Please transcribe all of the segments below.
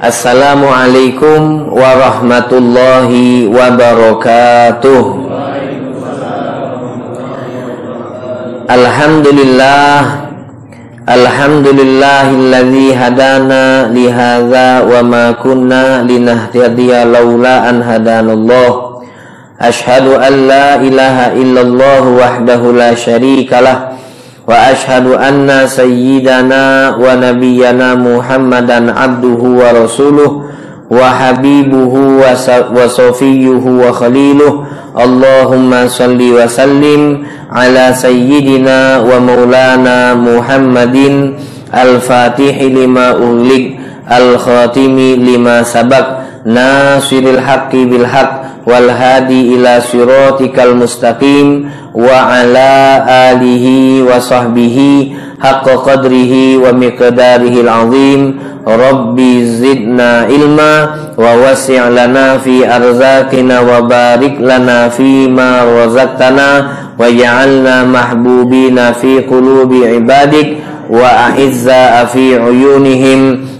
Assalamualaikum warahmatullahi wabarakatuh Alhamdulillah Alhamdulillahilladzi hadana li hadza wa ma kunna linahtadiya laula an hadanallah Ashhadu an la ilaha illallah wahdahu la syarikalah wa ashhadu anna sayyidana wa nabiyyana Muhammadan abduhu wa rasuluh wa habibuhu wa safiyuhu wa khaliluh. Allahumma salli wa sallim ala sayyidina wa maulana Muhammadin al-fatihi wal hadi ila siratikal mustaqim wa ala alihi wa sahbihi haqqa qadrihi wa miqdarihi al-azim rabbi zidna ilma wa wasi' lana fi arzaqina wa barik lana fi ma razaqtana waj'alna mahbubina fi qulubi ibadik wa a'izza fi uyunihim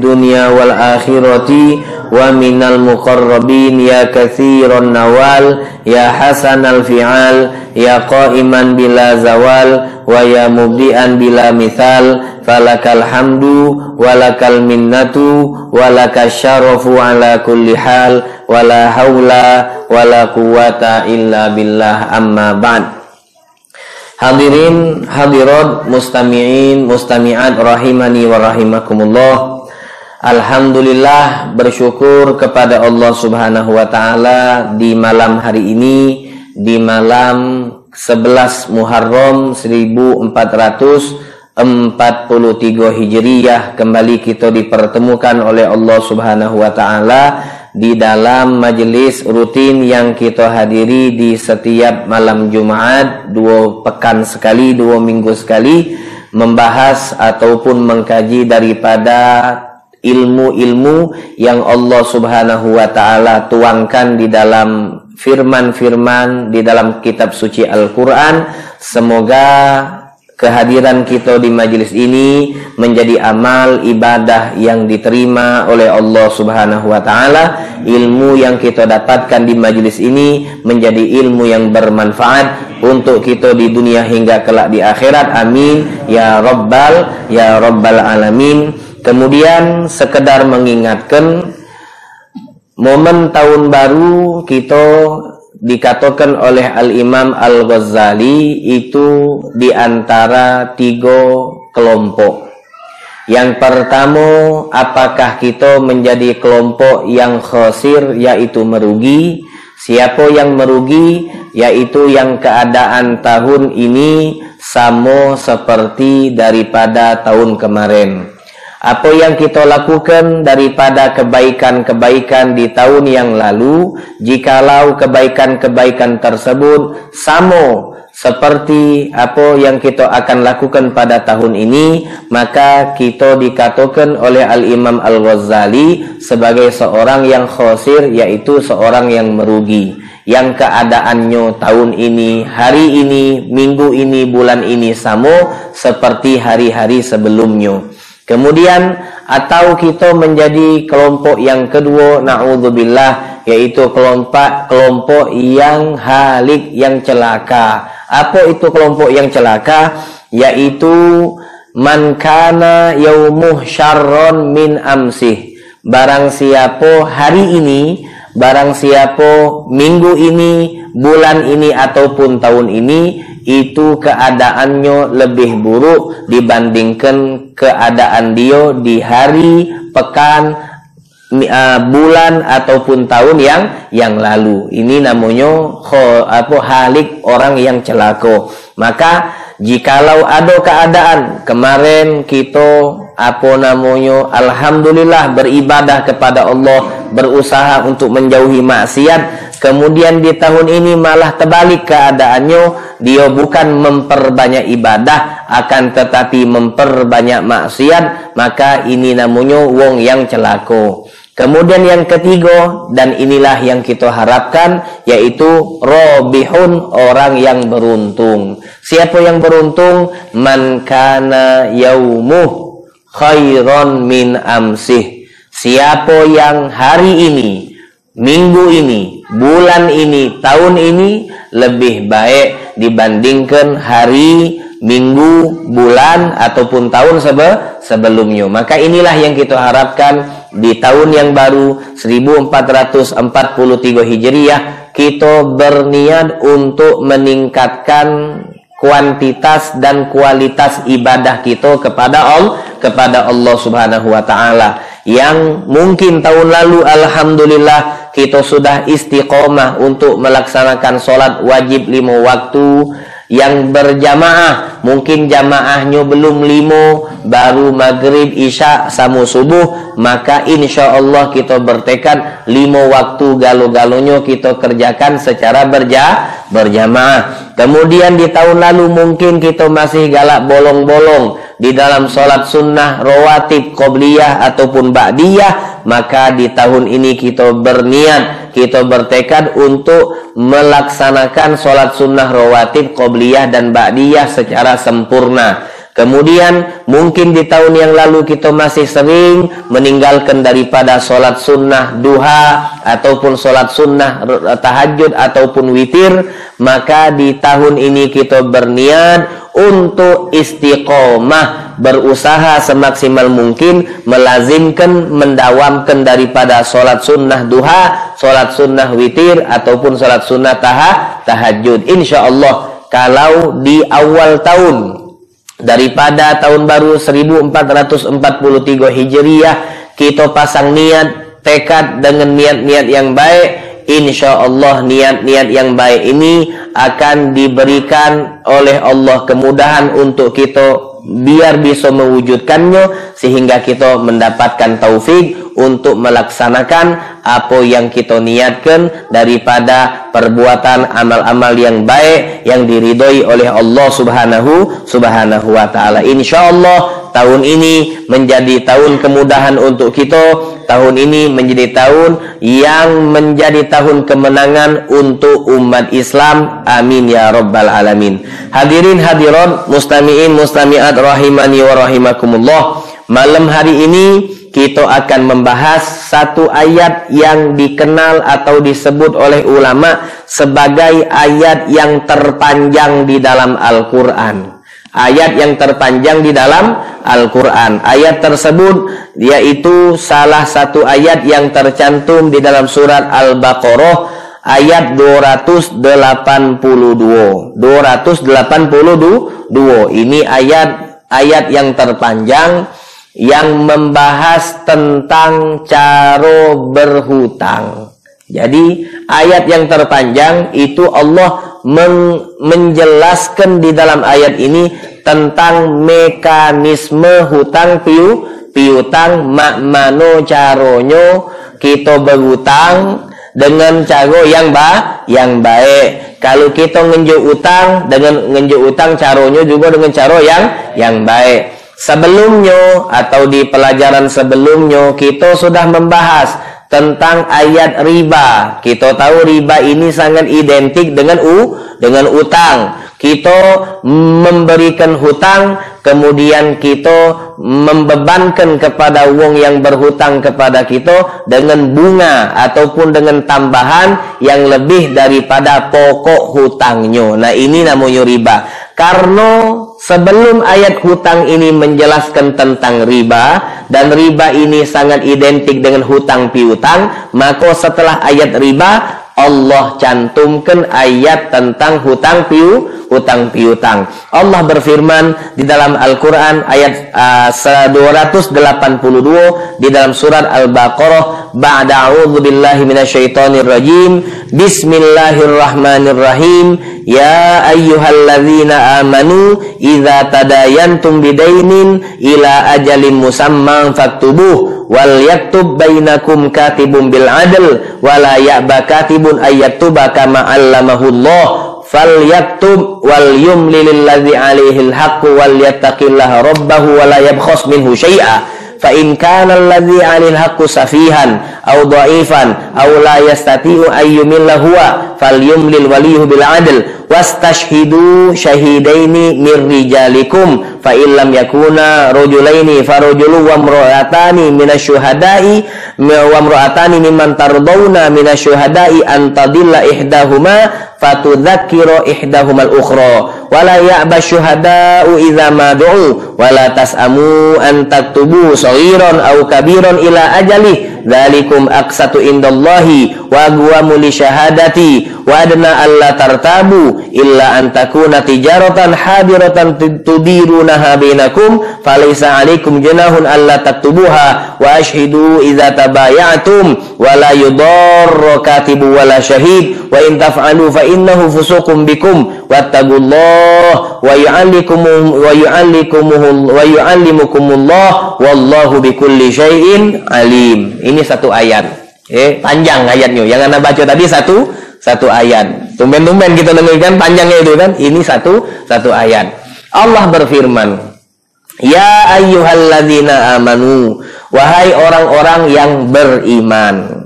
dunya wal akhirati wa minal muqarrabin ya kathiran nawal ya hasanal fi'al ya qa'iman bila zawal wa ya mubdi'an bila mithal falakal hamdu walakal minnatu walakal syarafu ala kulli hal wala haula wala quwata illa billah amma ba'd Hadirin hadirat mustami'in mustami'at rahimani wa rahimakumullah. Alhamdulillah bersyukur kepada Allah Subhanahu wa taala di malam hari ini di malam 11 Muharram 1443 Hijriyah kembali kita dipertemukan oleh Allah Subhanahu wa taala di dalam majelis rutin yang kita hadiri di setiap malam Jumat dua pekan sekali dua minggu sekali membahas ataupun mengkaji daripada ilmu-ilmu yang Allah Subhanahu wa taala tuangkan di dalam firman-firman di dalam kitab suci Al-Qur'an. Semoga kehadiran kita di majelis ini menjadi amal ibadah yang diterima oleh Allah Subhanahu wa taala. Ilmu yang kita dapatkan di majelis ini menjadi ilmu yang bermanfaat untuk kita di dunia hingga kelak di akhirat. Amin ya rabbal ya rabbal alamin. Kemudian sekedar mengingatkan momen tahun baru kita dikatakan oleh Al-Imam Al-Ghazali itu di antara tiga kelompok. Yang pertama, apakah kita menjadi kelompok yang khosir yaitu merugi? Siapa yang merugi yaitu yang keadaan tahun ini sama seperti daripada tahun kemarin apa yang kita lakukan daripada kebaikan-kebaikan di tahun yang lalu jikalau kebaikan-kebaikan tersebut sama seperti apa yang kita akan lakukan pada tahun ini maka kita dikatakan oleh Al-Imam Al-Ghazali sebagai seorang yang khosir yaitu seorang yang merugi. Yang keadaannya tahun ini hari ini minggu ini bulan ini sama seperti hari-hari sebelumnya Kemudian atau kita menjadi kelompok yang kedua naudzubillah yaitu kelompok kelompok yang halik yang celaka. Apa itu kelompok yang celaka? Yaitu man kana yaumuh syarron min amsih. Barang siapa hari ini, barang siapa minggu ini, bulan ini ataupun tahun ini itu keadaannya lebih buruk dibandingkan keadaan dia di hari, pekan, uh, bulan ataupun tahun yang yang lalu. Ini namanya apa halik orang yang celaka. Maka jikalau ada keadaan kemarin kita apa namanya alhamdulillah beribadah kepada Allah berusaha untuk menjauhi maksiat Kemudian di tahun ini malah terbalik keadaannya, dia bukan memperbanyak ibadah akan tetapi memperbanyak maksiat, maka ini namanya wong yang celako. Kemudian yang ketiga dan inilah yang kita harapkan yaitu robihun orang yang beruntung. Siapa yang beruntung? Man kana yaumuh khairon min amsih. Siapa yang hari ini, minggu ini, bulan ini, tahun ini lebih baik dibandingkan hari, minggu, bulan ataupun tahun sebe sebelumnya. Maka inilah yang kita harapkan di tahun yang baru 1443 Hijriah kita berniat untuk meningkatkan kuantitas dan kualitas ibadah kita kepada Allah kepada Allah Subhanahu wa taala. Yang mungkin tahun lalu alhamdulillah kita sudah istiqomah untuk melaksanakan sholat wajib lima waktu yang berjamaah mungkin jamaahnya belum limo baru maghrib isya samu subuh maka insya Allah kita bertekad limo waktu galu-galunya kita kerjakan secara berja berjamaah. Kemudian di tahun lalu mungkin kita masih galak bolong-bolong di dalam sholat sunnah rawatib qobliyah ataupun ba'diyah maka di tahun ini kita berniat kita bertekad untuk melaksanakan sholat sunnah rawatib, qobliyah dan ba'diyah secara sempurna. Kemudian mungkin di tahun yang lalu kita masih sering meninggalkan daripada sholat sunnah duha ataupun sholat sunnah tahajud ataupun witir. Maka di tahun ini kita berniat untuk istiqomah berusaha semaksimal mungkin melazimkan mendawamkan daripada sholat sunnah duha, sholat sunnah witir ataupun sholat sunnah tahajud. tahajud. Insya Allah kalau di awal tahun daripada tahun baru 1443 Hijriah kita pasang niat tekad dengan niat-niat yang baik insya Allah niat-niat yang baik ini akan diberikan oleh Allah kemudahan untuk kita biar bisa mewujudkannya sehingga kita mendapatkan taufik untuk melaksanakan apa yang kita niatkan daripada perbuatan amal-amal yang baik yang diridhoi oleh Allah Subhanahu Subhanahu wa taala. Insyaallah tahun ini menjadi tahun kemudahan untuk kita tahun ini menjadi tahun yang menjadi tahun kemenangan untuk umat Islam. Amin ya rabbal alamin. Hadirin hadirat, mustamiin mustamiat rahimani wa rahimakumullah. Malam hari ini kita akan membahas satu ayat yang dikenal atau disebut oleh ulama sebagai ayat yang terpanjang di dalam Al-Qur'an ayat yang terpanjang di dalam Al-Quran. Ayat tersebut yaitu salah satu ayat yang tercantum di dalam surat Al-Baqarah ayat 282. 282. Ini ayat ayat yang terpanjang yang membahas tentang cara berhutang. Jadi ayat yang terpanjang itu Allah men menjelaskan di dalam ayat ini tentang mekanisme hutang piu piutang mak mano caronyo kita berhutang dengan cara yang ba yang baik kalau kita ngenjuk utang dengan ngenjuk utang caronyo juga dengan cara yang yang baik sebelumnya atau di pelajaran sebelumnya kita sudah membahas tentang ayat riba. Kita tahu riba ini sangat identik dengan u dengan utang. Kita memberikan hutang, kemudian kita membebankan kepada wong yang berhutang kepada kita dengan bunga ataupun dengan tambahan yang lebih daripada pokok hutangnya. Nah, ini namanya riba. Karena sebelum ayat hutang ini menjelaskan tentang riba dan riba ini sangat identik dengan hutang piutang, maka setelah ayat riba Allah cantumkan ayat tentang hutang piu hutang piutang. Allah berfirman di dalam Al-Qur'an ayat uh, 282 di dalam surat Al-Baqarah ba'da a'udzu billahi minasyaitonir rajim bismillahirrahmanirrahim ya ayyuhalladzina amanu idza tadayantum bidainin ila ajalin musamman faktubuh wal yaktub bainakum katibun bil adl wala ya'ba katibun ayyatuba kama 'allamahu Allah falyaktub wal yumli lilladzi alaihi alhaqqu wal yattaqillaha rabbahu wa la yabkhas minhu syai'a fa in kana alladhi 'alil haqqu safihan aw dha'ifan aw la yastati'u ayyumilla huwa falyumlil waliyuhu bil 'adl wastashhidu syahidaini mir rijalikum fa illam yakuna rajulaini farajulun wa imra'atani minasyuhada'i wa imra'atani mimman tardawna minasyuhada'i an tadilla ihdahuma fatudzakkira ihdahumal ukhra wala ya'ba syuhada'u idza ma du'u. Wala tas'amu an taktubu saghiran aw kabiran ila ajali dzalikum aqsatu indallahi wa aqwamu li syahadati wa adna alla tartabu illa an takuna tijaratan hadiratan tudirunaha bainakum falaysa alaikum junahun alla taktubuha wa ashhidu idza tabaya'tum wa la yudarra katibu wala syahid wa in taf'alu fa innahu fusuqum bikum wattaqullah wa yu'allikum wa yu'allikum wa yu'allimukumullah wallahu bikulli syai'in alim. Ini satu ayat. Eh, panjang ayatnya. Yang Anda baca tadi satu satu ayat. Tumben-tumben kita dengarkan panjangnya itu kan. Ini satu satu ayat. Allah berfirman, "Ya ayyuhalladzina amanu, wahai orang-orang yang beriman."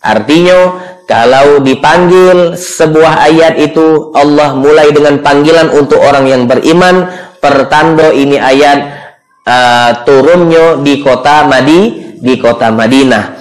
Artinya kalau dipanggil sebuah ayat itu Allah mulai dengan panggilan untuk orang yang beriman pertanda ini ayat uh, turunnya di kota Madi di kota Madinah.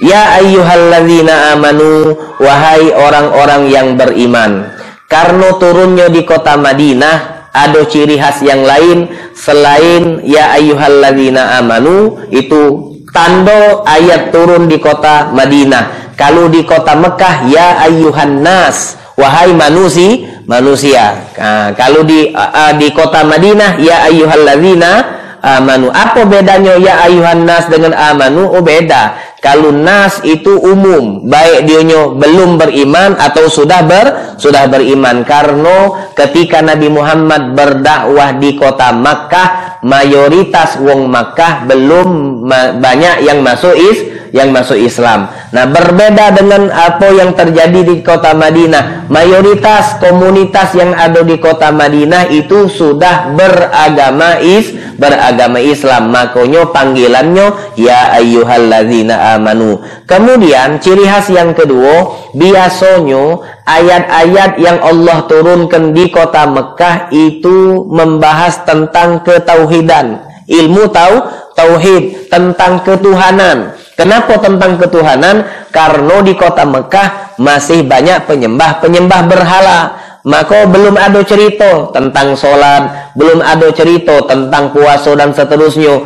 Ya ayyuhalladzina amanu wahai orang-orang yang beriman. Karena turunnya di kota Madinah ada ciri khas yang lain selain ya ayyuhalladzina amanu itu tanda ayat turun di kota Madinah kalau di kota Mekah ya ayuhan nas, wahai manusia, manusia. Nah, kalau di uh, di kota Madinah ya ayyuhalladzina amanu. Apa bedanya ya ayuhan nas dengan amanu? Oh beda. Kalau nas itu umum, baik dionyo belum beriman atau sudah ber sudah beriman. Karena ketika Nabi Muhammad berdakwah di kota Makkah, mayoritas wong Makkah belum banyak yang masuk is yang masuk Islam. Nah, berbeda dengan apa yang terjadi di kota Madinah. Mayoritas komunitas yang ada di kota Madinah itu sudah beragama is beragama Islam. Makanya panggilannya ya ayyuhalladzina amanu. Kemudian ciri khas yang kedua, biasanya ayat-ayat yang Allah turunkan di kota Mekah itu membahas tentang ketauhidan. Ilmu tahu tauhid tentang ketuhanan. Kenapa tentang ketuhanan? Karena di kota Mekah masih banyak penyembah-penyembah berhala. Maka belum ada cerita tentang sholat, belum ada cerita tentang puasa dan seterusnya.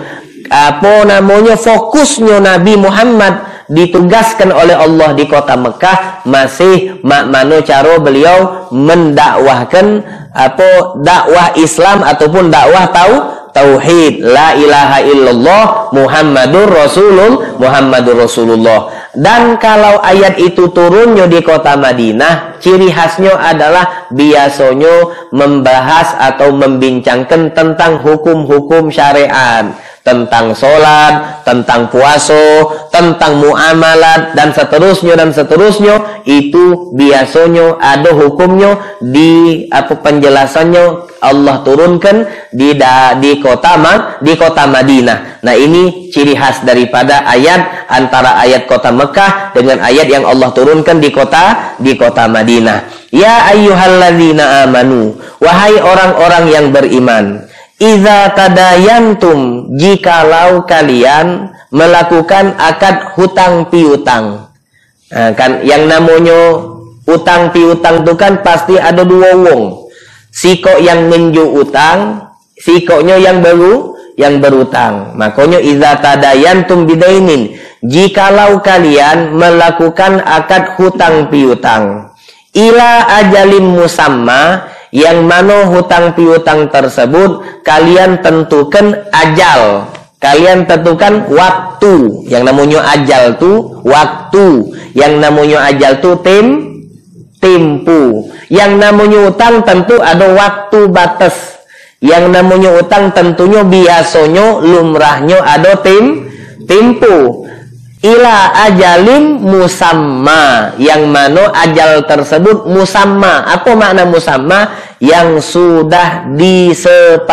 Apa namanya fokusnya Nabi Muhammad ditugaskan oleh Allah di kota Mekah masih makmano cara beliau mendakwahkan apa dakwah Islam ataupun dakwah tahu tauhid. La ilaha illallah Muhammadur Rasulul Muhammadur Rasulullah. Dan kalau ayat itu turunnya di kota Madinah ciri khasnya adalah biasanya membahas atau membincangkan tentang hukum-hukum syariat tentang sholat, tentang puasa, tentang muamalat dan seterusnya dan seterusnya itu biasanya ada hukumnya di apa penjelasannya Allah turunkan di da, di kota di kota Madinah. Nah, ini ciri khas daripada ayat antara ayat kota Mekah dengan ayat yang Allah turunkan di kota di kota Madinah. Ya ayyuhalladzina amanu, wahai orang-orang yang beriman, Iza tadayantum jikalau kalian melakukan akad hutang piutang. Nah, kan yang namanya utang piutang itu kan pasti ada dua wong. Siko yang menju utang, sikoknya yang baru yang berutang. Makanya iza tadayantum bidainin jikalau kalian melakukan akad hutang piutang ila ajalim musamma yang mana hutang piutang tersebut kalian tentukan ajal. Kalian tentukan waktu. Yang namanya ajal tu waktu. Yang namanya ajal tu tim tempu yang namanya utang tentu ada waktu batas. Yang namanya utang tentunya biasanya lumrahnya ada tim tempu ila ajalin musamma. Yang mana ajal tersebut musamma. Apa makna musamma? Yang sudah disepakati.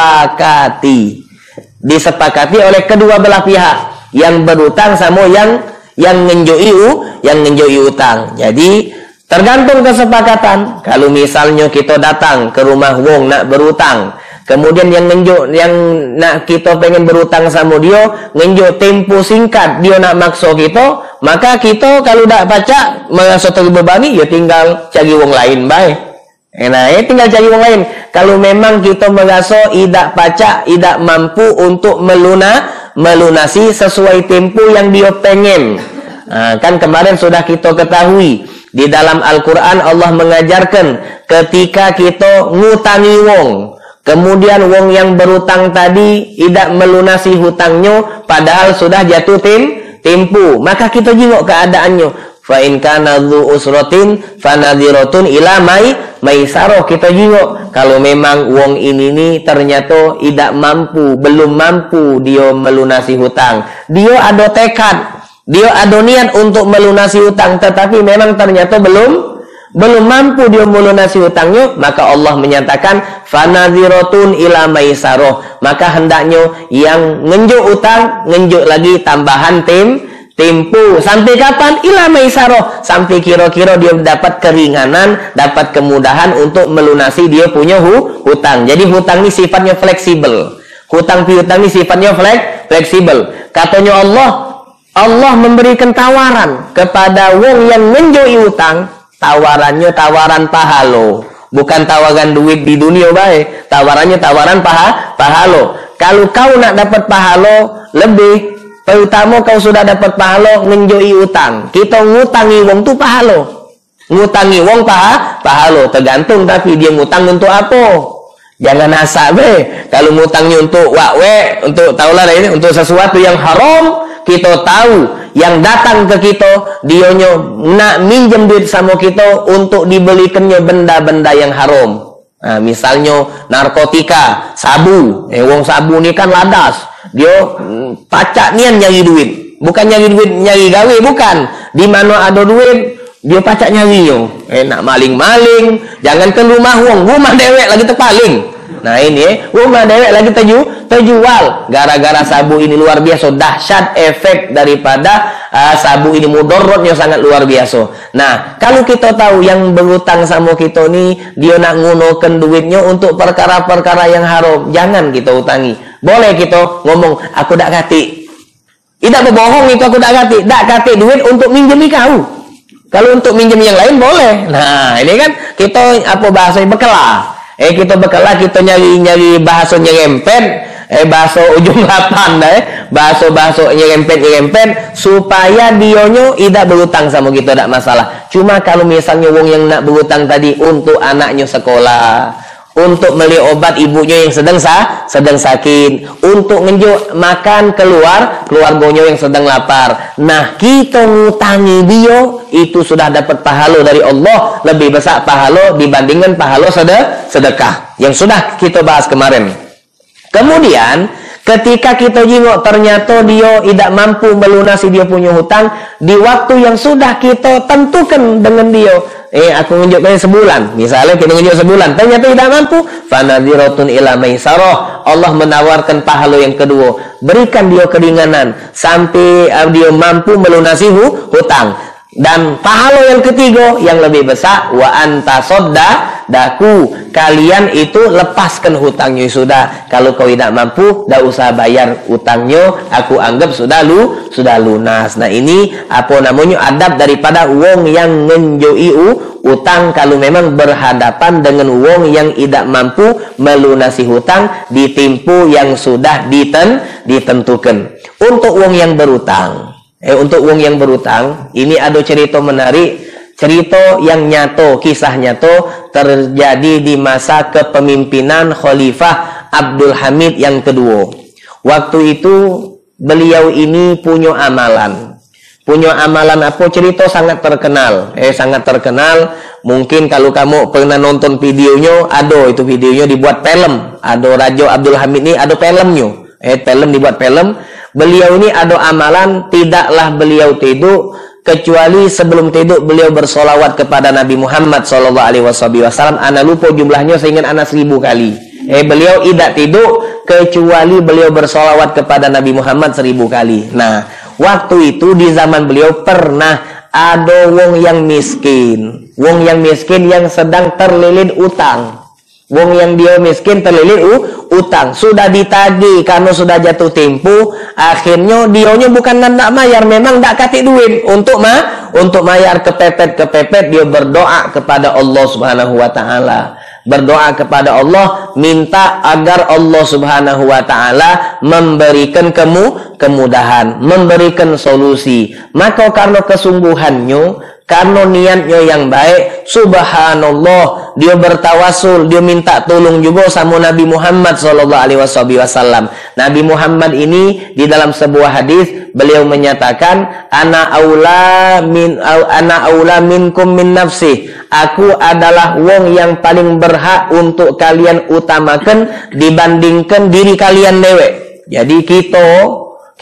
Disepakati oleh kedua belah pihak. Yang berutang sama yang yang ngenjoi yang ngenjoi utang. Jadi tergantung kesepakatan. Kalau misalnya kita datang ke rumah wong nak berutang, kemudian yang ngenjuk yang nak kita pengen berutang sama dia, ngenjuk tempo singkat dia nak makso kita, maka kita kalau dak baca merasa terbebani ya tinggal cari wong lain baik. Nah, ya tinggal cari wong lain. Kalau memang kita merasa tidak pacak, tidak mampu untuk meluna, melunasi sesuai tempo yang dia pengen. Nah, kan kemarin sudah kita ketahui di dalam Al-Quran Allah mengajarkan ketika kita ngutangi wong kemudian wong yang berutang tadi tidak melunasi hutangnya padahal sudah jatuh tim tempo maka kita jengok keadaannya. Fa in kana dzu usratin fanadhiratun ila mai maisaro. Kita jengok kalau memang wong ini nih ternyata tidak mampu belum mampu dia melunasi hutang. Dia ada tekad. Dia ada niat untuk melunasi hutang tetapi memang ternyata belum belum mampu dia melunasi hutangnya maka Allah menyatakan fanadhiratun ila maisaroh. Maka hendaknya yang ngenjuk utang ngenjuk lagi tambahan tim tempo sampai kapan? Ila maisaroh. Sampai kira-kira dia dapat keringanan dapat kemudahan untuk melunasi dia punya hu hutang. Jadi hutang ini sifatnya fleksibel. Hutang piutang ini sifatnya fleksibel. Katanya Allah Allah memberikan tawaran kepada wong yang menjoi utang, tawarannya tawaran pahalo, bukan tawaran duit di dunia baik, tawarannya tawaran paha pahalo. Kalau kau nak dapat pahalo lebih, terutama kau sudah dapat pahalo menjoi utang. Kita ngutangi wong tu pahalo. Ngutangi wong paha pahalo, tergantung tapi dia ngutang untuk apa? Jangan asal be. Kalau ngutangnya untuk wakwe, untuk taulah ini, untuk sesuatu yang haram, kita tahu yang datang ke kita dionyo nak minjem duit sama kita untuk dibelikannya benda-benda yang haram. Nah, misalnya narkotika sabu. Eh wong sabu ni kan ladas. Dia mm, pacak nian nyari duit. Bukan nyari duit nyari gawe bukan. Di mana ada duit dia pacak nyari yo eh maling-maling jangan ke rumah wong rumah dewek lagi terpaling Nah ini eh, rumah dewek lagi terju, terjual gara-gara sabu ini luar biasa dahsyat efek daripada uh, sabu ini mudorotnya sangat luar biasa. Nah kalau kita tahu yang berutang sama kita ni dia nak ngunokan duitnya untuk perkara-perkara yang haram, jangan kita utangi. Boleh kita ngomong aku tak kati. Tidak berbohong itu aku tak kati. Tak kati duit untuk minjemi kau. Kalau untuk minjem yang lain boleh. Nah ini kan kita apa bahasa bekelah. Eh kita bekalah kita nyari-nyari bahasa nyerempet eh bahasa ujung lapan eh. Bahasa bahasa nyerempet nyerempet supaya dionyo tidak berutang sama kita tidak masalah. Cuma kalau misalnya wong yang nak berutang tadi untuk anaknya sekolah untuk beli obat ibunya yang sedang sah, sedang sakit, untuk ngejuk makan keluar keluarganya yang sedang lapar. Nah, kita ngutangi dia itu sudah dapat pahala dari Allah lebih besar pahala dibandingkan pahala sedekah yang sudah kita bahas kemarin. Kemudian Ketika kita jengok ternyata dia tidak mampu melunasi dia punya hutang di waktu yang sudah kita tentukan dengan dia. Eh aku menunjukkan sebulan. Misalnya kita menunjuk sebulan, ternyata tidak mampu. Fanadiratun ila maisarah. Allah menawarkan pahala yang kedua. Berikan dia keringanan sampai uh, dia mampu melunasi hutang. Dan pahala yang ketiga yang lebih besar wa anta sodda daku kalian itu lepaskan hutangnya sudah. Kalau kau tidak mampu tidak usah bayar hutangnya. Aku anggap sudah lu sudah lunas. Nah ini apa namanya? Adab daripada wong yang menjoi utang. Kalau memang berhadapan dengan wong yang tidak mampu melunasi hutang di tempo yang sudah diten ditentukan. Untuk wong yang berutang Eh untuk wong yang berutang, ini ada cerita menarik, cerita yang nyato, kisah nyato terjadi di masa kepemimpinan Khalifah Abdul Hamid yang kedua. Waktu itu beliau ini punya amalan. Punya amalan apa cerita sangat terkenal. Eh sangat terkenal. Mungkin kalau kamu pernah nonton videonya, ada itu videonya dibuat film. Ada Raja Abdul Hamid ini ada filmnya. Eh film dibuat film Beliau ini ada amalan tidaklah beliau tidur kecuali sebelum tidur beliau bersolawat kepada Nabi Muhammad Sallallahu Alaihi Wasallam. Anak lupa jumlahnya sehingga anak seribu kali. eh beliau tidak tidur kecuali beliau bersolawat kepada Nabi Muhammad seribu kali. Nah, waktu itu di zaman beliau pernah ada wong yang miskin, wong yang miskin yang sedang terlilit utang. Wong yang dia miskin terlilit uh, utang. Sudah ditagi karena sudah jatuh tempo akhirnya dionya bukan nak mayar memang tak kasih duit. Untuk ma untuk mayar kepepet kepepet dia berdoa kepada Allah Subhanahu Wa Taala. Berdoa kepada Allah minta agar Allah Subhanahu Wa Taala memberikan kemu kemudahan memberikan solusi. Maka karena kesungguhannya karena niatnya yang baik subhanallah dia bertawasul dia minta tolong juga sama Nabi Muhammad sallallahu Nabi Muhammad ini di dalam sebuah hadis beliau menyatakan ana aula min ana aula minkum min nafsi. Aku adalah wong yang paling berhak untuk kalian utamakan dibandingkan diri kalian dewe jadi kita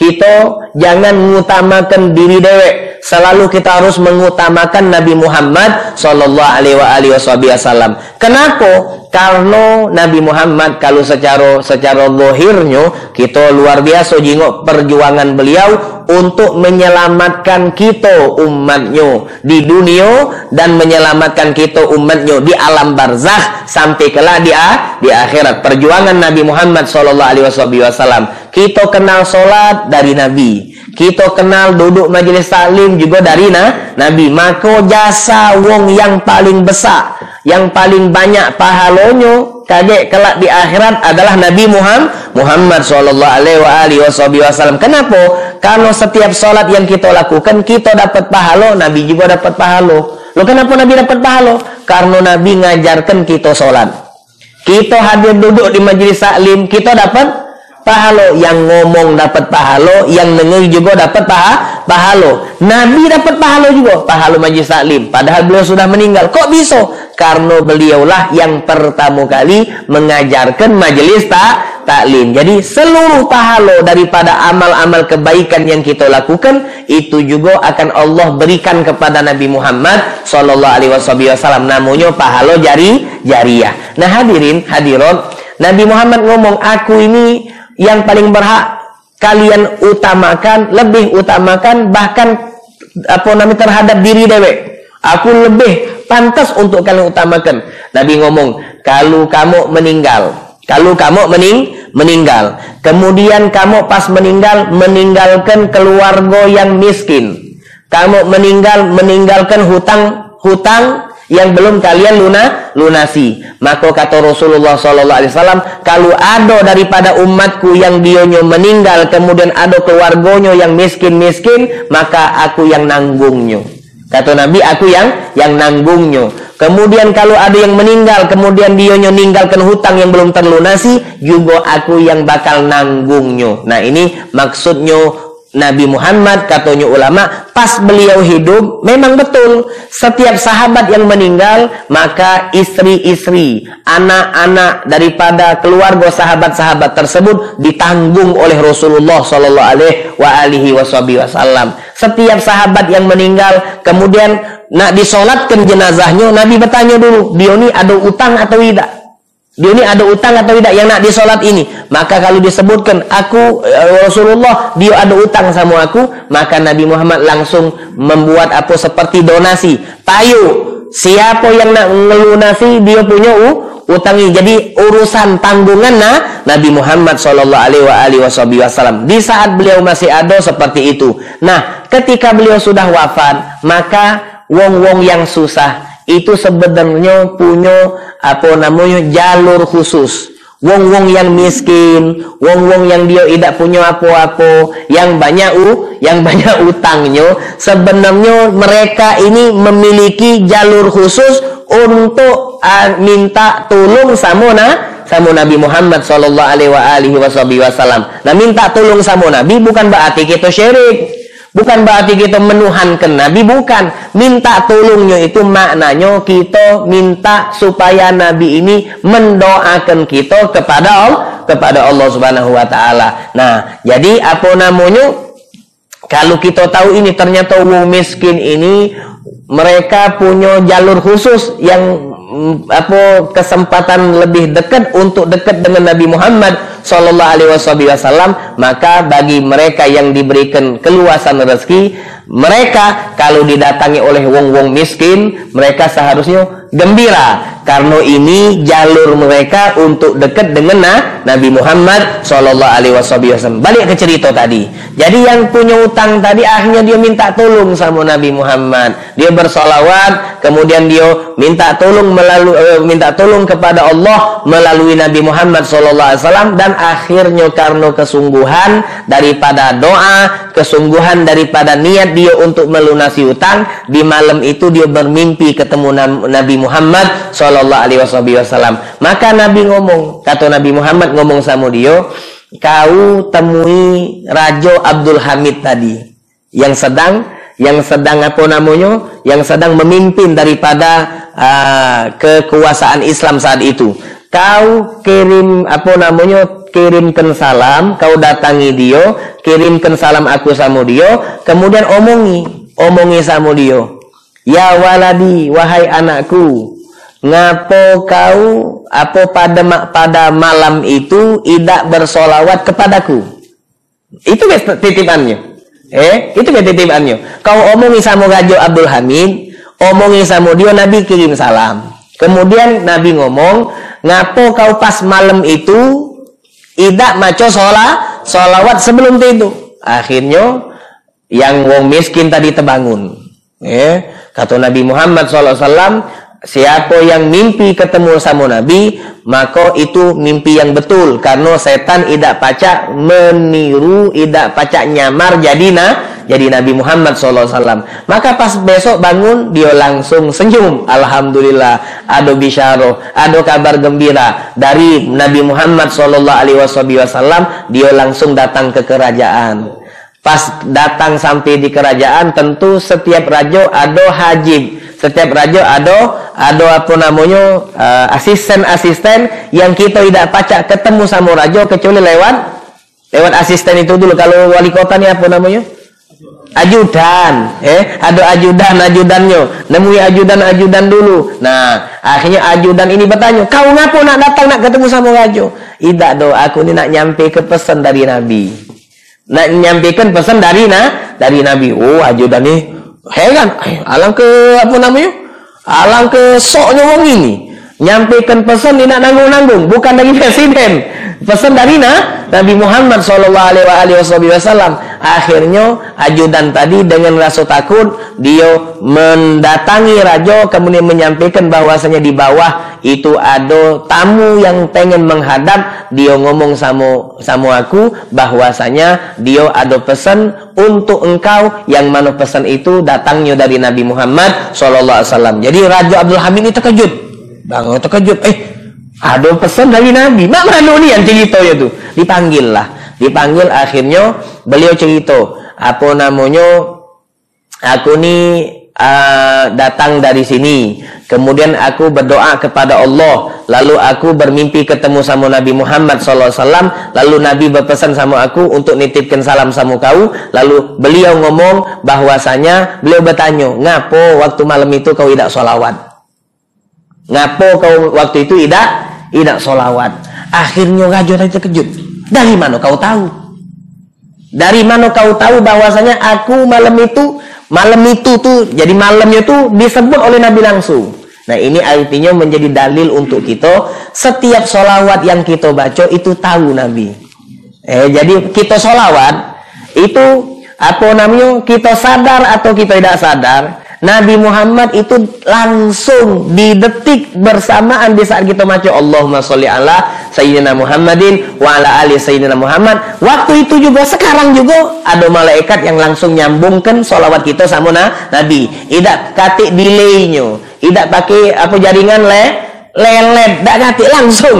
kita jangan mengutamakan diri dewek selalu kita harus mengutamakan Nabi Muhammad Sallallahu Alaihi Wasallam. Kenapa? Karena Nabi Muhammad kalau secara secara lohirnya kita luar biasa jingok perjuangan beliau untuk menyelamatkan kita umatnya di dunia dan menyelamatkan kita umatnya di alam barzakh sampai kelak di, di akhirat perjuangan Nabi Muhammad Sallallahu Alaihi Wasallam kita kenal solat dari Nabi kita kenal duduk majelis salim juga dari na, Nabi. Maka jasa wong yang paling besar, yang paling banyak pahalonyo kaget kelak di akhirat adalah Nabi Muhammad Muhammad sallallahu alaihi wasallam. Kenapa? Karena setiap salat yang kita lakukan kita dapat pahala, Nabi juga dapat pahala. Lo kenapa Nabi dapat pahala? Karena Nabi ngajarkan kita salat. Kita hadir duduk di majelis salim, kita dapat pahalo yang ngomong dapat pahalo yang dengar juga dapat paha pahalo nabi dapat pahalo juga. Pahalo majlis taklim. Padahal beliau sudah meninggal. Kok bisa? Karena beliaulah yang pertama kali mengajarkan majelis tak taklim. Jadi seluruh pahalo daripada amal-amal kebaikan yang kita lakukan itu juga akan Allah berikan kepada Nabi Muhammad sallallahu alaihi wasallam. Namanya pahalo jari jariah. Nah hadirin hadirat. Nabi Muhammad ngomong aku ini yang paling berhak kalian utamakan, lebih utamakan bahkan apa namanya terhadap diri dewe. Aku lebih pantas untuk kalian utamakan. Nabi ngomong, kalau kamu meninggal, kalau kamu mening meninggal, kemudian kamu pas meninggal meninggalkan keluarga yang miskin. Kamu meninggal meninggalkan hutang hutang yang belum kalian luna lunasi. Maka kata Rasulullah sallallahu alaihi wasallam, kalau ada daripada umatku yang dionyo meninggal kemudian ada keluarganya yang miskin-miskin, maka aku yang nanggungnya. Kata Nabi, aku yang yang nanggungnya. Kemudian kalau ada yang meninggal, kemudian dionyo ninggalkan hutang yang belum terlunasi, juga aku yang bakal nanggungnya. Nah ini maksudnya Nabi Muhammad katanya ulama pas beliau hidup memang betul setiap sahabat yang meninggal maka istri-istri anak-anak daripada keluarga sahabat-sahabat tersebut ditanggung oleh Rasulullah Shallallahu Alaihi Wasallam setiap sahabat yang meninggal kemudian nak disolatkan jenazahnya Nabi bertanya dulu dia ini ada utang atau tidak dia ini ada utang atau tidak yang nak disolat ini. Maka kalau disebutkan aku eh, Rasulullah dia ada utang sama aku, maka Nabi Muhammad langsung membuat apa seperti donasi. Payu siapa yang nak ngelunasi dia punya uh, utangi. Jadi urusan tanggungan nah, Nabi Muhammad Shallallahu Alaihi Wasallam di saat beliau masih ada seperti itu. Nah, ketika beliau sudah wafat, maka wong-wong yang susah itu sebenarnya punya apa namanya jalur khusus. Wong-wong yang miskin, wong-wong yang dia tidak punya apa-apa, yang banyak u, yang banyak utangnya, sebenarnya mereka ini memiliki jalur khusus untuk uh, minta tolong sama na, sama Nabi Muhammad sallallahu alaihi wasallam. Nah, minta tolong sama Nabi bukan berarti kita syirik. Bukan berarti kita menuhankan Nabi, bukan. Minta tolongnya itu maknanya kita minta supaya Nabi ini mendoakan kita kepada Allah, kepada Allah Subhanahu wa taala. Nah, jadi apa namanya? Kalau kita tahu ini ternyata wong miskin ini mereka punya jalur khusus yang apa kesempatan lebih dekat untuk dekat dengan Nabi Muhammad sallallahu alaihi wasallam maka bagi mereka yang diberikan keluasan rezeki mereka kalau didatangi oleh wong-wong miskin mereka seharusnya gembira karena ini jalur mereka untuk dekat dengan Nabi Muhammad Shallallahu Alaihi Wasallam. Balik ke cerita tadi. Jadi yang punya utang tadi akhirnya dia minta tolong sama Nabi Muhammad. Dia bersolawat, kemudian dia minta tolong melalui uh, minta tolong kepada Allah melalui Nabi Muhammad Wasallam dan akhirnya karena kesungguhan daripada doa, kesungguhan daripada niat dia untuk melunasi utang di malam itu dia bermimpi ketemu Nabi Muhammad Wasallam. Maka Nabi ngomong, kata Nabi Muhammad ngomong sama dia, kau temui Raja Abdul Hamid tadi yang sedang yang sedang apa namanya yang sedang memimpin daripada uh, kekuasaan Islam saat itu kau kirim apa namanya kirimkan salam kau datangi dia kirimkan salam aku sama dia kemudian omongi omongi sama dia ya waladi wahai anakku Ngapo kau apa pada pada malam itu tidak bersolawat kepadaku? Itu titipannya. Eh, itu titipannya. Kau omongi sama Raja Abdul Hamid, omongi sama dia Nabi kirim salam. Kemudian Nabi ngomong, ngapo kau pas malam itu tidak maco sholat, sholawat sebelum itu. Akhirnya yang wong miskin tadi terbangun. Eh, kata Nabi Muhammad SAW, Siapa yang mimpi ketemu sama Nabi, maka itu mimpi yang betul. Karena setan tidak pacak meniru, tidak pacak nyamar jadi na, jadi Nabi Muhammad SAW. Maka pas besok bangun, dia langsung senyum. Alhamdulillah, ada bisyaro, ada kabar gembira dari Nabi Muhammad SAW. Dia langsung datang ke kerajaan. Pas datang sampai di kerajaan, tentu setiap raja ada hajib setiap raja ada ada apa namanya uh, asisten-asisten yang kita tidak pacak ketemu sama raja kecuali lewat lewat asisten itu dulu kalau wali kota ni apa namanya ajudan eh? Ada ajudan ajudannya. Nemui ajudan ajudan dulu. Nah akhirnya ajudan ini bertanya kau ngapo nak datang nak ketemu sama raja tidak do aku ni nak nyampe ke pesan dari nabi. Nak nyampaikan pesan dari na dari nabi? Oh ajudan ni heran. Eh, alang ke apa namanya? Alang ke soknya wong ini nyampaikan pesan ni nak nanggung-nanggung bukan dari presiden. Pesan dari na Nabi Muhammad wasallam. Akhirnya ajudan tadi dengan rasa takut dia mendatangi raja kemudian menyampaikan bahwasanya di bawah itu ada tamu yang pengen menghadap. Dia ngomong sama sama aku bahwasanya dia ada pesan untuk engkau yang mana pesan itu datangnya dari Nabi Muhammad wasallam. Jadi Raja Abdul Hamid ini terkejut bang terkejut eh ada pesan dari Nabi. Mak mana ni yang cerita ya tu. Dipanggil lah. Dipanggil akhirnya beliau cerita. Apa namanya? Aku ni uh, datang dari sini. Kemudian aku berdoa kepada Allah. Lalu aku bermimpi ketemu sama Nabi Muhammad SAW lalu Nabi berpesan sama aku untuk nitipkan salam sama kau. Lalu beliau ngomong bahwasanya beliau bertanya ngapo waktu malam itu kau tidak solawat ngapo kau waktu itu tidak tidak solawat akhirnya tadi terkejut dari mana kau tahu? Dari mana kau tahu bahwasanya aku malam itu malam itu tuh jadi malamnya tuh disebut oleh Nabi langsung. Nah ini artinya menjadi dalil untuk kita setiap solawat yang kita baca itu tahu Nabi. Eh jadi kita solawat itu apa namanya kita sadar atau kita tidak sadar Nabi Muhammad itu langsung di detik bersamaan di saat kita baca Allahumma sholli ala Sayyidina Muhammadin wa ala ali Sayyidina Muhammad. Waktu itu juga sekarang juga ada malaikat yang langsung nyambungkan solawat kita sama Nabi. Tidak katik delaynya, tidak pakai apa jaringan le lelet, tidak katik langsung.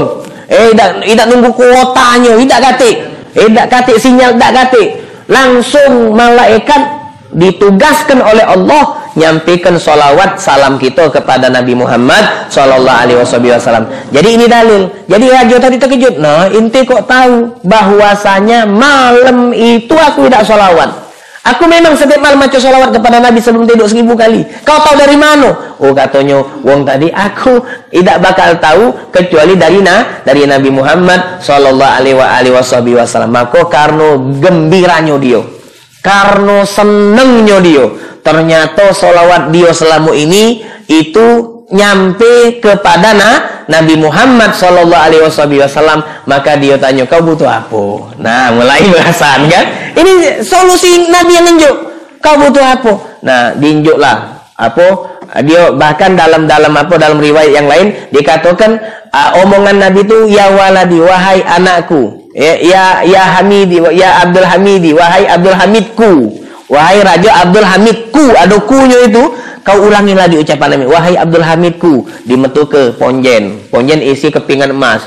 Eh, tidak, tidak nunggu kuotanya, tidak katik. Eh, tidak katik sinyal, tidak katik. Langsung malaikat ditugaskan oleh Allah nyampaikan solawat salam kita kepada Nabi Muhammad Sallallahu Alaihi Wasallam. Jadi ini dalil. Jadi raja tadi terkejut. Nah, inti kok tahu bahwasanya malam itu aku tidak solawat. Aku memang setiap malam baca salawat kepada Nabi sebelum tidur seribu kali. Kau tahu dari mana? Oh katanya, wong tadi aku tidak bakal tahu kecuali dari na, dari Nabi Muhammad sallallahu alaihi wasallam. Maka karena gembiranya dia, karena senengnya dia, ternyata salawat dia selama ini itu nyampe kepada na, Nabi Muhammad Shallallahu Alaihi Wasallam. Maka dia tanya kau butuh apa? Nah mulai bahasan kan? Ini solusi Nabi yang nunjuk. Kau butuh apa? Nah diunjuklah apa? Dia bahkan dalam dalam apa? Dalam riwayat yang lain dikatakan uh, omongan Nabi itu ya waladi wahai anakku ya ya, ya Hamidi ya Abdul Hamidi wahai Abdul Hamidku. Wahai Raja Abdul Hamidku. Ada kunya itu. Kau ulangi lagi ucapan Nabi wahai Abdul Hamidku dimetu ke ponjen. Ponjen isi kepingan emas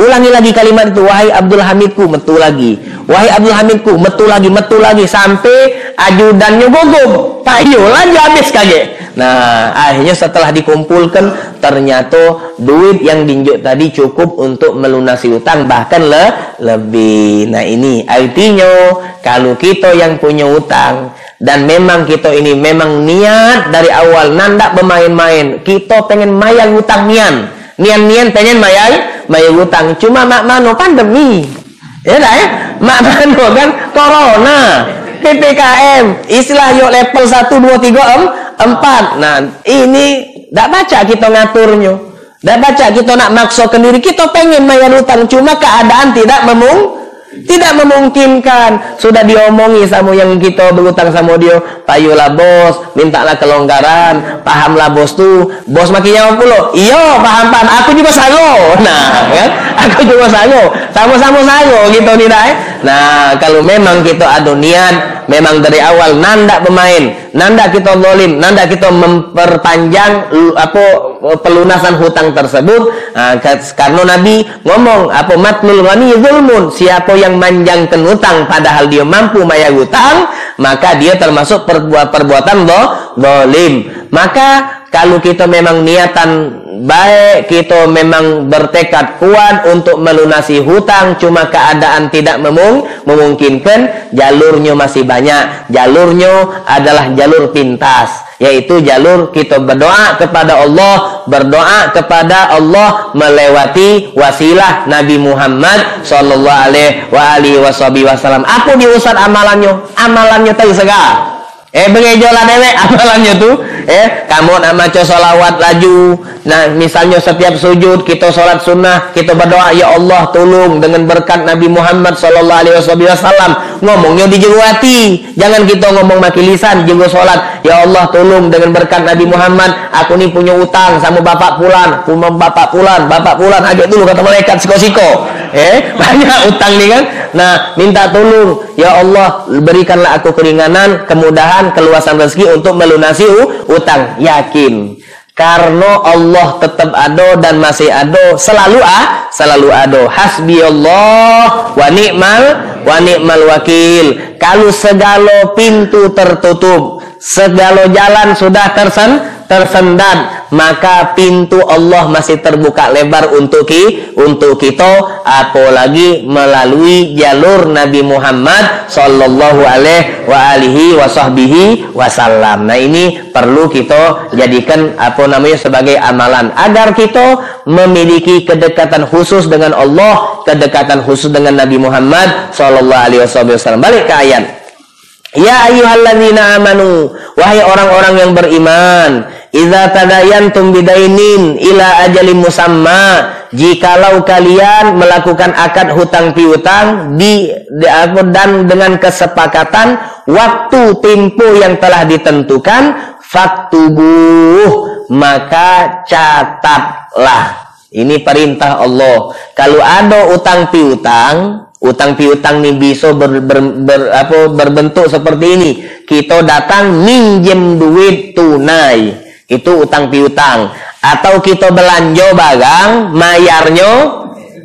ulangi lagi kalimat itu wahai Abdul Hamidku metu lagi. Wahai Abdul Hamidku metu lagi metu lagi sampai ajudannya gugup. Payo lagi habis kaget. Nah akhirnya setelah dikumpulkan ternyata duit yang dinjuk tadi cukup untuk melunasi utang bahkan le lebih. Nah ini artinya kalau kita yang punya utang dan memang kita ini memang niat dari awal nanda bermain-main kita pengen mayang utang nian. Nian nian pengen mayang mayang utang cuma mak mano pandemi. Ya dah ya? Mak mano kan corona PPKM istilah yuk level 1 2 3 4 nah ini tak baca kita ngaturnya. Tak baca kita nak maksa sendiri kita pengen mayang utang cuma keadaan tidak memung tidak memungkinkan. Sudah diomongi sama yang kita berutang sama dia. Payulah bos, mintalah kelonggaran. Pahamlah bos tuh. Bos makin nyawa pula. Iya, paham paham. Aku juga sango. Nah, kan? Aku juga sango. Sama-sama sango gitu nih, dah. Nah, kalau memang kita ada niat, memang dari awal nanda pemain, nanda kita zolim, nanda kita memperpanjang apa pelunasan hutang tersebut. Nah, karena Nabi ngomong apa matlul ghani zulmun, siapa yang manjangkan hutang padahal dia mampu bayar hutang, maka dia termasuk perbuatan zolim. Maka kalau kita memang niatan baik kita memang bertekad kuat untuk melunasi hutang cuma keadaan tidak memung memungkinkan jalurnya masih banyak. Jalurnya adalah jalur pintas yaitu jalur kita berdoa kepada Allah berdoa kepada Allah melewati wasilah Nabi Muhammad sallallahu alaihi wasallam. Apa diusat amalannya? Amalannya tersegah Eh bengejola dewek amalannya tuh eh kamu nak maca solawat laju. Nah misalnya setiap sujud kita sholat sunnah kita berdoa ya Allah tolong dengan berkat Nabi Muhammad Sallallahu Alaihi Wasallam. Ngomongnya di jangan kita ngomong maki lisan juga sholat ya Allah tolong dengan berkat Nabi Muhammad aku nih punya utang sama bapak pulan sama bapak pulan bapak pulan agak dulu kata malaikat siko-siko. Eh banyak utang nih kan nah minta tolong ya Allah berikanlah aku keringanan kemudahan keluasan rezeki untuk melunasi utang. Yakin. Karena Allah tetap ada dan masih ada, selalu ah, selalu ada. Hasbi Allah wa ni'mal wa ni'mal wakil. Kalau segala pintu tertutup, segala jalan sudah tersen tersendat maka pintu Allah masih terbuka lebar untuk ki untuk kita apalagi melalui jalur Nabi Muhammad sallallahu alaihi wa alihi wasahbihi wasallam nah ini perlu kita jadikan apa namanya sebagai amalan agar kita memiliki kedekatan khusus dengan Allah kedekatan khusus dengan Nabi Muhammad sallallahu alaihi wasallam. Balik ke ayat. Ya ayyuhalladzina amanu wahai orang-orang yang beriman idza tadayantum bidainin ila ajalin musamma jikalau kalian melakukan akad hutang piutang di, di dan dengan kesepakatan waktu tempo yang telah ditentukan faktubuh maka catatlah. Ini perintah Allah. Kalau ada utang piutang Utang piutang nih bisa ber, ber, ber, apa, berbentuk seperti ini. Kita datang minjem duit tunai. Itu utang piutang. Atau kita belanja barang, mayarnya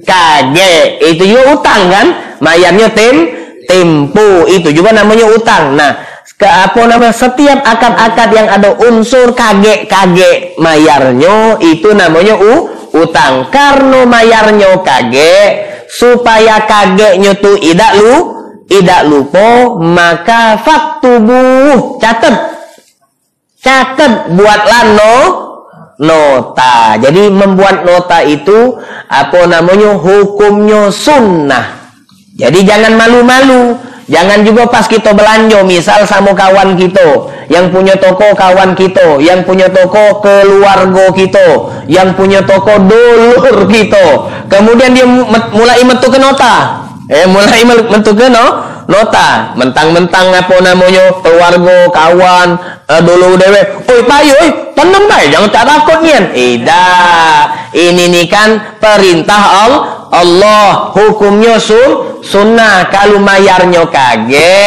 kage. Itu juga utang kan? Mayarnya tem, tempo. Itu juga namanya utang. Nah, ke apa namanya setiap akad-akad yang ada unsur kage kage mayarnya itu namanya u utang karena mayarnya kage supaya kagetnya tuh tidak lu tidak lupa maka faktubuh catat catat buatlah no nota. Jadi membuat nota itu apa namanya hukumnya sunnah. Jadi jangan malu-malu Jangan juga pas kita belanja, misal sama kawan kita, yang punya toko kawan kita, yang punya toko keluarga kita, yang punya toko dulur kita. Kemudian dia mulai metu ke nota. Eh, mulai metu ke no, nota. Mentang-mentang apa namanya keluarga, kawan, uh, dulu dewe. Oi, payu, oi, tenang baik, jangan tak takut nian. Tidak. Ini nih kan perintah Allah. Allah hukumnya sun sunnah kalau mayarnya kage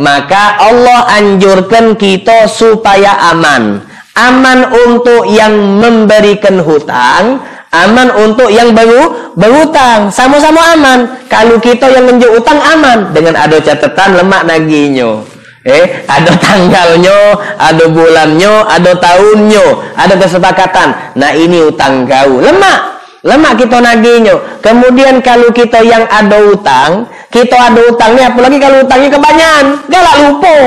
maka Allah anjurkan kita supaya aman aman untuk yang memberikan hutang aman untuk yang baru berhutang sama-sama aman. Kalau kita yang menjual utang aman. Dengan ada catatan lemak naginya. Eh ada tanggalnya ada bulannya ada tahunnya. Ada kesepakatan. Nah ini utang kau. Lemak. Lemak kita nagihnya. Kemudian kalau kita yang ada utang, kita ada utangnya, apalagi kalau utangnya kebanyakan, galak lupa.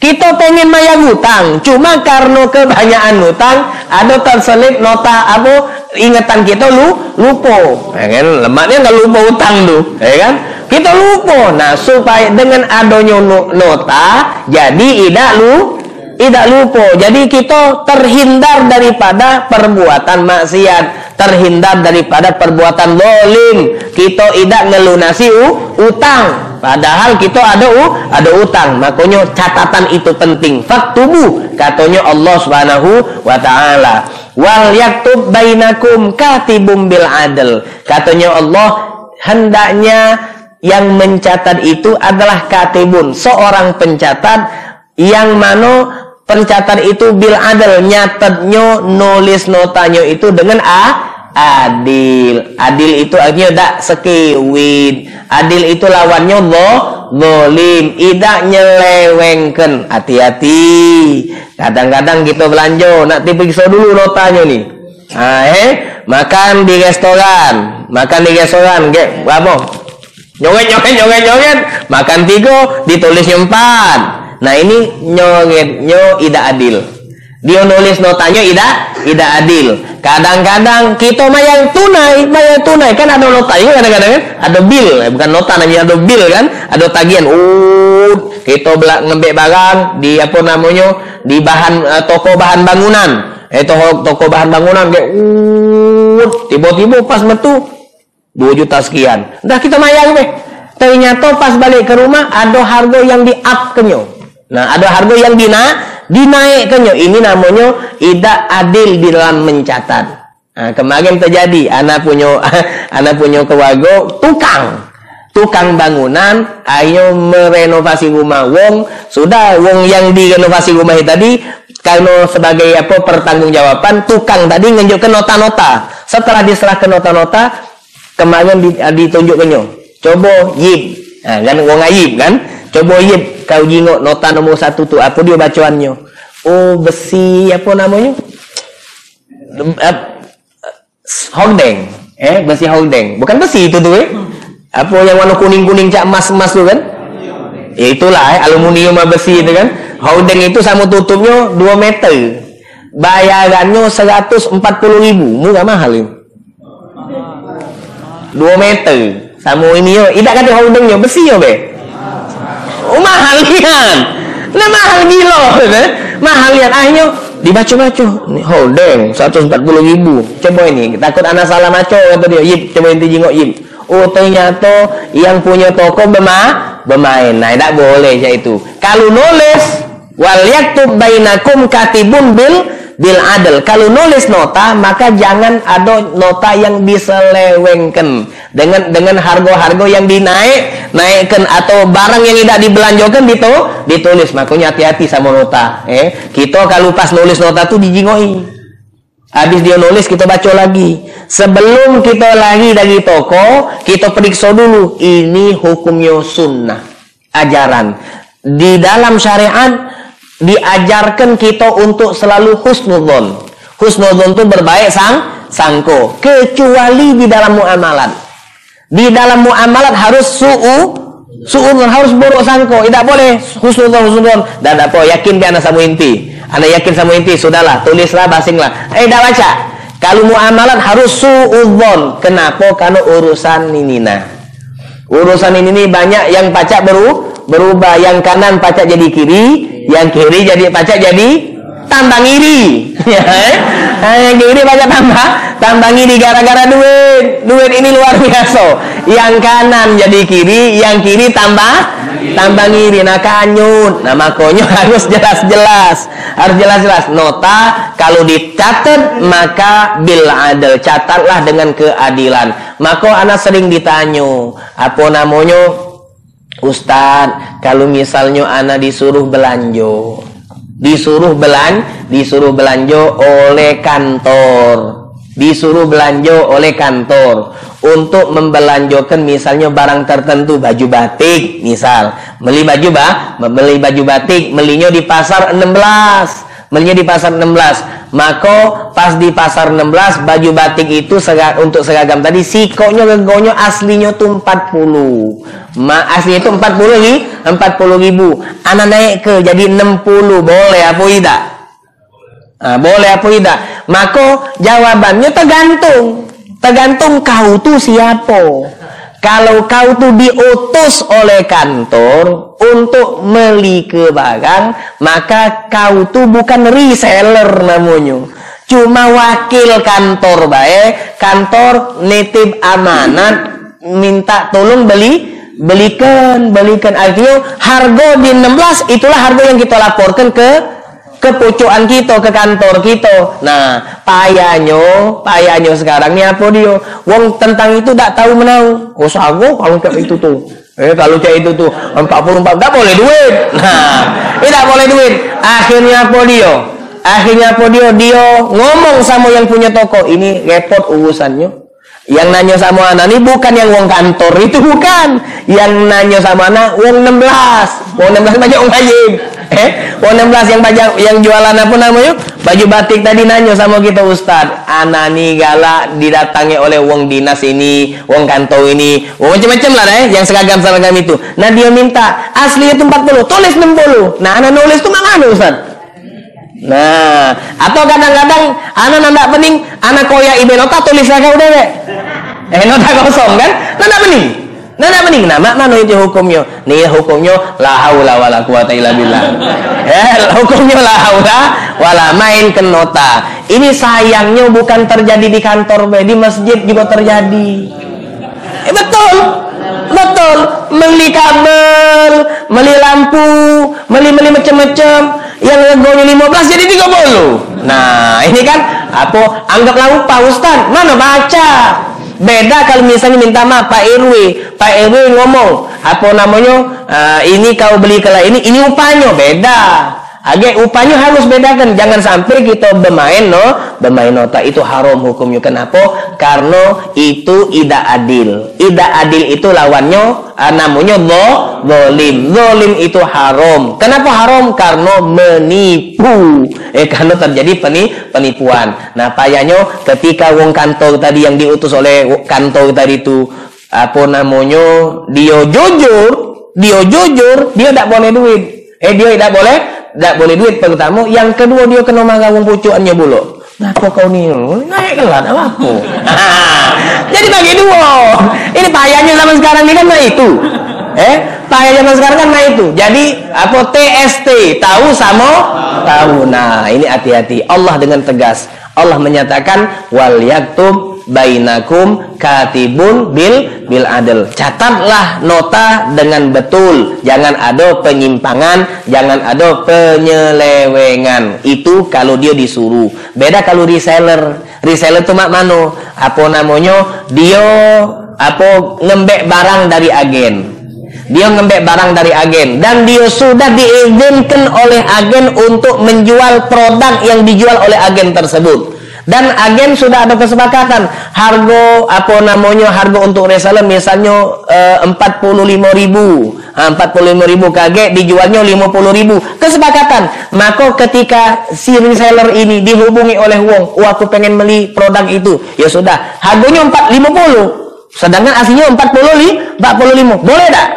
Kita pengen bayar utang, cuma karena kebanyakan utang, ada terselip nota apa ingatan kita lu lupa. Ya kan? Lemaknya nggak lupa utang tuh, ya kan? Kita lupa. Nah, supaya dengan adanya nota, jadi tidak lu tidak lupa. Jadi kita terhindar daripada perbuatan maksiat. Terhindar daripada perbuatan dolim. Kita tidak ngelunasi utang. Padahal kita ada ada utang. Makanya catatan itu penting. Faktubu katanya Allah Subhanahu wa taala. Wal yaktub bainakum katibum bil adl. Katanya Allah hendaknya yang mencatat itu adalah katibun. Seorang pencatat yang mana pencatat itu bil adil nyatetnya nulis notanya itu dengan a adil. Adil itu artinya tak sekiwin adil itu lawannya lo zolim. Tidak nyelewengkan. Hati-hati. Kadang-kadang kita belanja nak diperiksa dulu notanya nih nah, eh? Makan di restoran. Makan di restoran ke apa? Nyonget nyonget nyonget nyonget makan tiga ditulisnya empat nah ini nyonget nyo tidak adil dia nulis notanya tidak tidak adil. Kadang-kadang kita bayar tunai, bayar tunai kan ada notanya kadang-kadang kan ada bill, eh, bukan nota namanya ada bill kan, ada tagihan. Uh, kita belak ngembek barang di apa namanya di bahan uh, toko bahan bangunan. Eh toko toko bahan bangunan kayak uh, tiba-tiba pas metu 2 juta sekian. Dah kita bayar be. Ternyata pas balik ke rumah ada harga yang di up kenyo. Nah, ada harga yang dina dinaikkannya. Ini namanya tidak adil di dalam mencatat. Nah, kemarin terjadi anak punya anak punya keluarga tukang. Tukang bangunan ayo merenovasi rumah. Wong sudah wong yang direnovasi rumah tadi kalau sebagai apa pertanggungjawaban tukang tadi menunjukkan nota-nota. Setelah diserahkan nota-nota kemarin ditunjukkannya. Coba yip nah, kan wong ayib kan? Coba ya kau jingok nota nomor satu tu apa dia bacaannya? Oh besi apa namanya? Hordeng. Eh besi hordeng. Bukan besi itu tu eh. Apa yang warna kuning-kuning cak emas-emas tu kan? Ya itulah eh, aluminium sama besi itu kan. Hordeng itu sama tutupnya 2 meter. Bayarannya 140 ribu. Murah mahal ini. 2 meter. Sama ini yo. Tidak kata hordengnya besi yo be. Oh, mahal kian. Nah mahal gila. Eh? Mahal lihat ayo dibaca-baca. Nih holding 140 ribu. Coba ini. Takut anak salah maco kata dia. Yip, coba inti jingok yip. Oh ternyata yang punya toko bema, bermain. Nah tidak boleh ya itu. Kalau nulis wal yaktub bainakum katibun bil bil adil. Kalau nulis nota, maka jangan ada nota yang diselewengkan dengan dengan harga-harga yang dinaik, naikkan atau barang yang tidak dibelanjakan itu ditulis. Makanya hati-hati sama nota. Eh, kita kalau pas nulis nota tuh dijingoi. Habis dia nulis kita baca lagi. Sebelum kita lagi dari toko, kita periksa dulu ini hukumnya sunnah, ajaran. Di dalam syariat diajarkan kita untuk selalu husnudzon. Husnudzon itu berbaik sang sangko, kecuali di dalam muamalat. Di dalam muamalat harus su'u Suudzon harus buruk sangko, tidak boleh husnudzon husnudzon. Dan apa yakin dia anak sama inti. Anda yakin sama inti, sudahlah, tulislah, basinglah. Eh, tidak baca. Kalau muamalat harus suudzon. Kenapa? Karena urusan ini nah. Urusan ini banyak yang pacak baru berubah. Yang kanan pacak jadi kiri, yang kiri jadi pacak jadi tambah ngiri ya eh? yang kiri banyak tambah tambah ngiri gara-gara duit. Duit ini luar biasa. Yang kanan jadi kiri yang kiri tambah tambah ngiri nah kanyut. Nah makanya harus jelas-jelas. Harus jelas-jelas. Nota kalau dicatat maka bil adil. Catatlah dengan keadilan. Maka anak sering ditanya apa namanya Ustadz, kalau misalnya anak disuruh belanja, disuruh belan disuruh belanja oleh kantor. Disuruh belanja oleh kantor. Untuk membelanjakan misalnya barang tertentu baju batik misal. Beli baju bah beli baju batik melinya di pasar 16 melinya di pasar 16 maka pas di pasar 16 baju batik itu sega, untuk seragam tadi sikonya gegonya aslinya tuh 40 Ma asli itu 40 ribu, 40 ribu. Anak naik ke jadi 60 boleh apa tidak? Nah, boleh apa tidak? Maka jawabannya tergantung. Tergantung kau tuh siapa. Kalau kau tuh diutus oleh kantor untuk beli ke barang, maka kau tuh bukan reseller namanya. Cuma wakil kantor baik, kantor nitip amanat minta tolong beli belikan belikan artinya harga di 16 itulah harga yang kita laporkan ke ke pucuan kita ke kantor kita. Nah payahnya payahnya sekarang ni apa dia? Wong tentang itu tak tahu menau oh sago kalau kayak itu tuh eh kalau kayak itu tuh 44 tak boleh duit. Nah tidak boleh duit. Akhirnya apa dia? Akhirnya apa dia? Dia ngomong sama yang punya toko. Ini repot urusannya. Yang nanya sama anak ini bukan yang uang kantor itu bukan. Yang nanya sama anak uang 16. Uang 16 banyak uang kajing. Eh, uang 16 yang banyak yang jualan apa namanya? Baju batik tadi nanya sama kita Ustad. Anak ini galak didatangi oleh uang dinas ini, uang kantor ini, uang macam-macam lah eh, yang seragam-seragam itu. Nah dia minta asli itu 40, tulis 60. Nah anak nulis itu mana Ustad? Nah, atau kadang-kadang anak nanda pening, anak koyak ibe nota tulis lagi udah deh. Eh nota kosong kan? Nanda pening. Nanda pening. Nah, mak mana itu hukumnya? Nih hukumnya la haula wala quwata illa billah. Eh, hukumnya la haula wala main ke nota. Ini sayangnya bukan terjadi di kantor, di masjid juga terjadi. Eh betul. Betul. Beli kabel, beli lampu, beli-beli macam-macam yang legonya 15 jadi 30 nah ini kan apa anggaplah upah Ustaz mana baca beda kalau misalnya minta maaf Pak RW Pak RW ngomong apa namanya? Uh, ini kau beli kalau ini ini upahnya. Beda Agak upahnya harus bedakan. Jangan sampai kita bermain no, bermain nota itu haram hukumnya. Kenapa? Karena itu tidak adil. Tidak adil itu lawannya uh, namanya lo, zolim. Zolim itu haram. Kenapa haram? Karena menipu. Eh karena terjadi peni, penipuan. Nah, payahnya ketika wong kantor tadi yang diutus oleh kantor tadi itu apa namanya dia jujur, dia jujur, dia tidak boleh duit. Eh dia tidak boleh tak boleh duit pertama yang kedua dia kena marah wong pucuannya bulu Kenapa kau ni? Naik kelat apa apa? Jadi bagi dua. Ini payahnya zaman sekarang ini kan naik itu. Eh, payah zaman sekarang kan naik itu. Jadi apa TST? Tahu sama tahu. Nah, ini hati-hati. Allah dengan tegas. Allah menyatakan wal yaktub bainakum katibun bil bil adil. Catatlah nota dengan betul. Jangan ada penyimpangan, jangan ada penyelewengan. Itu kalau dia disuruh. Beda kalau reseller. Reseller itu mak mano? Apa namanya? Dia apa ngembek barang dari agen. Dia ngembek barang dari agen dan dia sudah diizinkan oleh agen untuk menjual produk yang dijual oleh agen tersebut dan agen sudah ada kesepakatan. Harga apa namanya harga untuk reseller misalnya eh, empat puluh lima ribu. Ha, empat puluh lima ribu kaget dijualnya lima puluh ribu. Kesepakatan. Maka ketika si reseller ini dihubungi oleh wong oh aku pengen beli produk itu. Ya sudah harganya empat lima puluh. Sedangkan aslinya empat puluh lima boleh tak?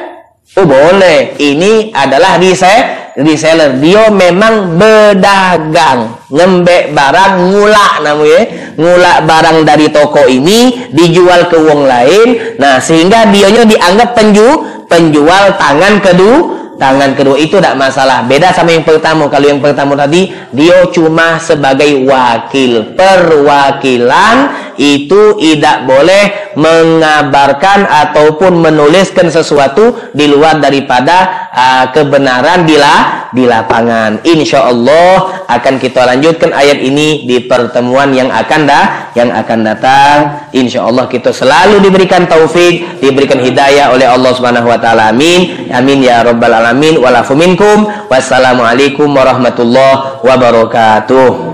Oh boleh. Ini adalah reseller. Reseller. Dia memang berdagang. Ngembek barang ngulak namanya. Ngulak barang dari toko ini dijual ke wong lain. Nah sehingga dianya dianggap penju, penjual tangan kedua tangan kedua itu tidak masalah. Beda sama yang pertama. Kalau yang pertama tadi, dia cuma sebagai wakil. Perwakilan itu tidak boleh mengabarkan ataupun menuliskan sesuatu di luar daripada uh, kebenaran di, la, di lapangan. Insya Allah akan kita lanjutkan ayat ini di pertemuan yang akan dah yang akan datang. Insya Allah kita selalu diberikan taufik, diberikan hidayah oleh Allah Subhanahu Wa Taala. Amin. Amin ya Rabbal Alamin. Minkum. Wassalamualaikum warahmatullahi wabarakatuh.